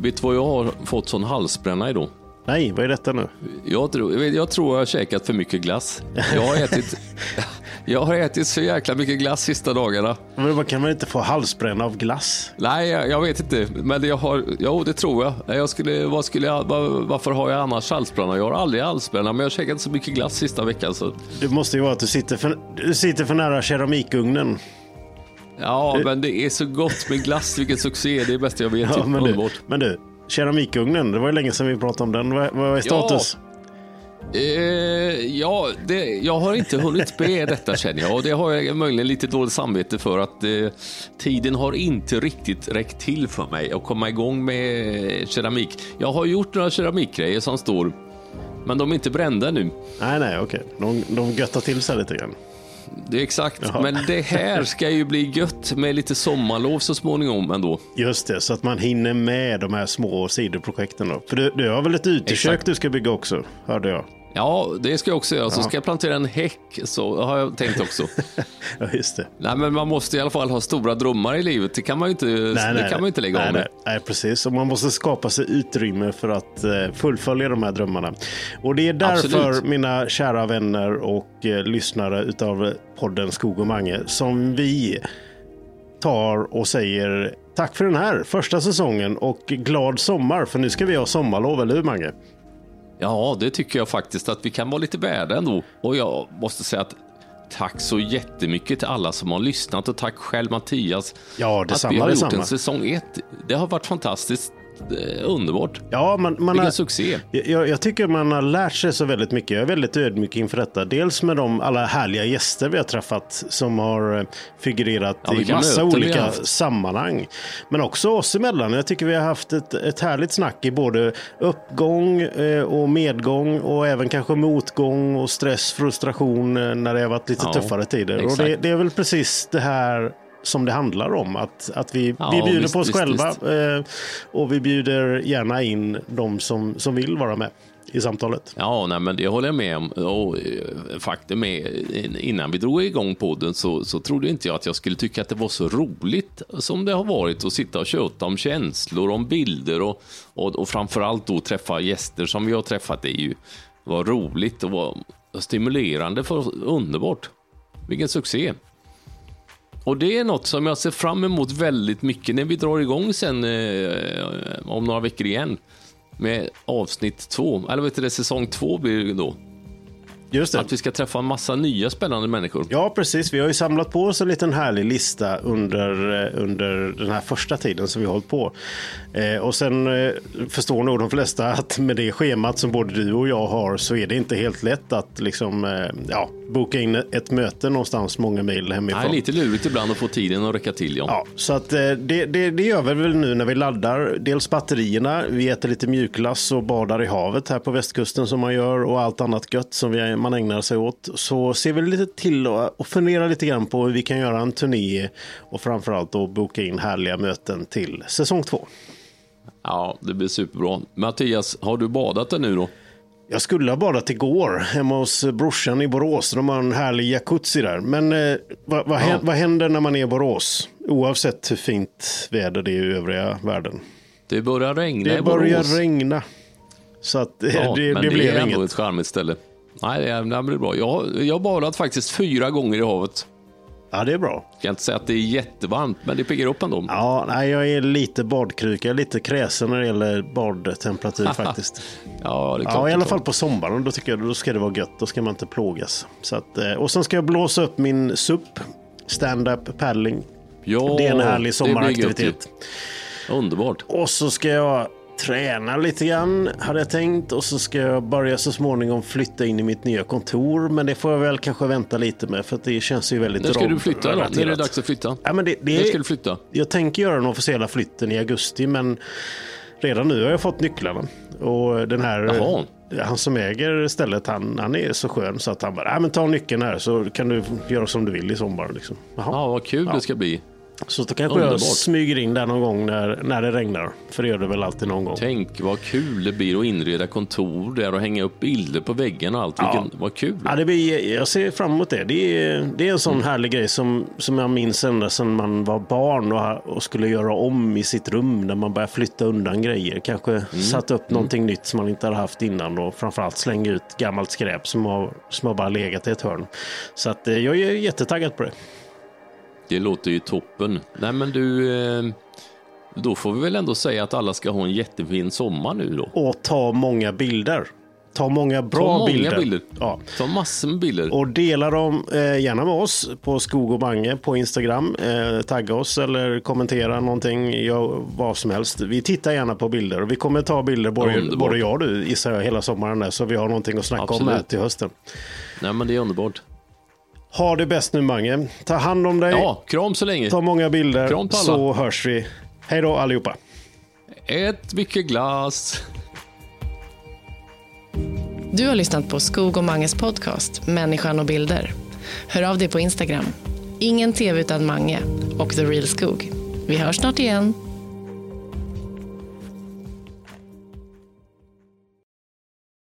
vet du vad jag har fått sån halsbränna idag? Nej, vad är detta nu? Jag tror jag, tror jag har käkat för mycket glass. Jag har ätit, jag har ätit så jäkla mycket glass sista dagarna. Men man kan väl inte få halsbränna av glass? Nej, jag, jag vet inte. Men jag har, jo, det tror jag. jag skulle, vad skulle jag, var, varför har jag annars halsbränna? Jag har aldrig halsbränna, men jag har käkat så mycket glass sista veckan. Så. Det måste ju vara att du sitter för, du sitter för nära keramikugnen. Ja, men det är så gott med glass. Vilken succé. Det är det bästa jag vet. Ja, men, du, Underbart. men du, keramikugnen, det var ju länge sedan vi pratade om den. Vad, vad är status? Eh, ja, det, jag har inte hunnit med detta känner jag och det har jag möjligen lite dåligt samvete för att eh, tiden har inte riktigt räckt till för mig att komma igång med keramik. Jag har gjort några keramikgrejer som står, men de är inte brända nu. Nej, nej, okej. De, de göttar till sig lite grann. Det är exakt, Jaha. men det här ska ju bli gött med lite sommarlov så småningom ändå. Just det, så att man hinner med de här små sidoprojekten. Då. För du, du har väl ett utekök du ska bygga också, hörde jag. Ja, det ska jag också göra. Så Ja. ska jag plantera en häck, så har jag tänkt också. Ja, just det. Nej, men man måste i alla fall ha stora drömmar i livet. Det kan man ju inte, det kan man inte lägga nej, av med. nej, nej, precis. Och man måste skapa sig utrymme för att eh, fullfölja de här drömmarna. Och det är därför, Absolut. mina kära vänner och eh, lyssnare utav podden Skog och Mange, som vi tar och säger tack för den här första säsongen och glad sommar. För nu ska vi ha sommarlov, eller hur Mange? Ja, det tycker jag faktiskt att vi kan vara lite värda ändå. Och jag måste säga att tack så jättemycket till alla som har lyssnat och tack själv Mattias. Ja, att detsamma, vi har gjort detsamma. en säsong ett. Det har varit fantastiskt underbart. Ja, man, man Vilken har, succé. jag, jag tycker man har lärt sig så väldigt mycket. Jag är väldigt ödmjuk inför detta. Dels med de alla härliga gäster vi har träffat som har eh, figurerat Ja, i massa olika sammanhang. Men också oss emellan. Jag tycker vi har haft ett, ett härligt snack i både uppgång eh, och medgång och även kanske motgång och stress, frustration eh, när det har varit lite Ja, tuffare tider. Och det, det är väl precis det här som det handlar om. Att, att vi, Ja, vi bjuder visst, på oss visst, själva visst. eh, och vi bjuder gärna in de som, som vill vara med i samtalet. Ja, nej, men det håller jag med om. Och, eh, faktum är, innan vi drog igång podden så, så trodde inte jag att jag skulle tycka att det var så roligt som det har varit att sitta och köta om känslor, om bilder och, och, och framförallt då träffa gäster som vi har träffat. Det är ju var roligt och var stimulerande för underbart. Vilken succé! Och det är något som jag ser fram emot väldigt mycket när vi drar igång sen eh, om några veckor igen. Med avsnitt två, eller vet du det, säsong två blir det då. Just det. Att vi ska träffa en massa nya spännande människor. Ja, precis. Vi har ju samlat på oss en liten härlig lista under, eh, under den här första tiden som vi har hållit på. Eh, och sen eh, förstår nog de flesta att med det schemat som både du och jag har så är det inte helt lätt att liksom, eh, ja, boka in ett möte någonstans många mil hemifrån. Det är lite lurigt ibland att få tiden att räcka till. Ja. Ja, så att eh, det, det, det gör vi väl nu när vi laddar dels batterierna, vi äter lite mjukglass och badar i havet här på västkusten som man gör och allt annat gött som vi, man ägnar sig åt. Så ser vi lite till och, funderar lite grann på hur vi kan göra en turné och framförallt då boka in härliga möten till säsong två. ja, det blir superbra. Mattias, har du badat det nu då? Jag skulle ha badat igår hemma hos brorsan i Borås. De har en härlig jacuzzi där. Men eh, vad, vad, hän- vad händer när man är i Borås? Oavsett hur fint väder det är i övriga världen. Det börjar regna Det i börjar Borås. regna. Så att eh, Ja, det, men det, det, blir är ändå ett charmigt ställe. Nej, det, blir bra. Jag, har- jag har badat faktiskt fyra gånger i havet. Ja, det är bra. Jag kan inte säga att det är jättevarmt, men det piggar upp ändå. Ja, nej, jag är lite badkruka, lite kräsen när det gäller badtemperatur faktiskt. Ja, det är klart. Ja, i alla fall på sommaren. Då tycker jag då ska det vara gött. Då ska man inte plågas. Så att, eh, och sen ska jag blåsa upp min SUP, stand-up paddling. Ja, det är en härlig sommaraktivitet. Underbart. Och så ska jag träna lite grann, hade jag tänkt. Och så ska jag börja så småningom flytta in i mitt nya kontor. Men det får jag väl kanske vänta lite med, för att det känns ju väldigt När ska du flytta då? När är det dags att flytta? Ja, men det, det När är, ska du flytta? Jag tänker göra den officiella flytten i augusti, men redan nu har jag fått nycklarna. Och den här, Jaha. han som äger stället, han, han är så skön så att han bara, "Nej, men ta nyckeln här så kan du göra som du vill i sommar. Liksom. Jaha. Ja, vad kul det ska bli. Så då kanske Underbart. jag smyger in där någon gång när, när det regnar. För det gör det väl alltid någon gång. Tänk vad kul det blir att inreda kontor där och hänga upp bilder på väggen och allt. Vilken, Vad kul. Ja, det blir, jag ser fram emot det. Det är, det är en sån härlig grej som, som jag minns ända sedan man var barn och, och skulle göra om i sitt rum när man började flytta undan grejer. Kanske satt upp någonting nytt som man inte hade haft innan och framförallt slänga ut gammalt skräp som har, som har bara legat i ett hörn. Så att, eh, jag är jättetaggad på det. Det låter ju toppen. Nej men du, eh, då får vi väl ändå säga att alla ska ha en jättefin sommar nu då. Och ta många bilder. Ta många bra Ta många bilder. bilder. Ja. Ta massor med bilder. Och dela dem eh, gärna med oss på Skog och Bange på Instagram. Eh, tagga oss eller kommentera någonting, ja, vad som helst. Vi tittar gärna på bilder och vi kommer ta bilder både, både jag och du gissar jag hela sommaren där, så vi har någonting att snacka om Absolut. här till hösten. Nej men det är underbart. Ha det bäst nu Mange. Ta hand om dig. Ja, kram så länge. Ta många bilder Kram på alla. så hörs vi. Hej då allihopa. Ät mycket glas. Du har lyssnat på Skog och Manges podcast Människan och bilder. Hör av dig på Instagram. Ingen tv utan Mange och The Real Skog. Vi hörs snart igen.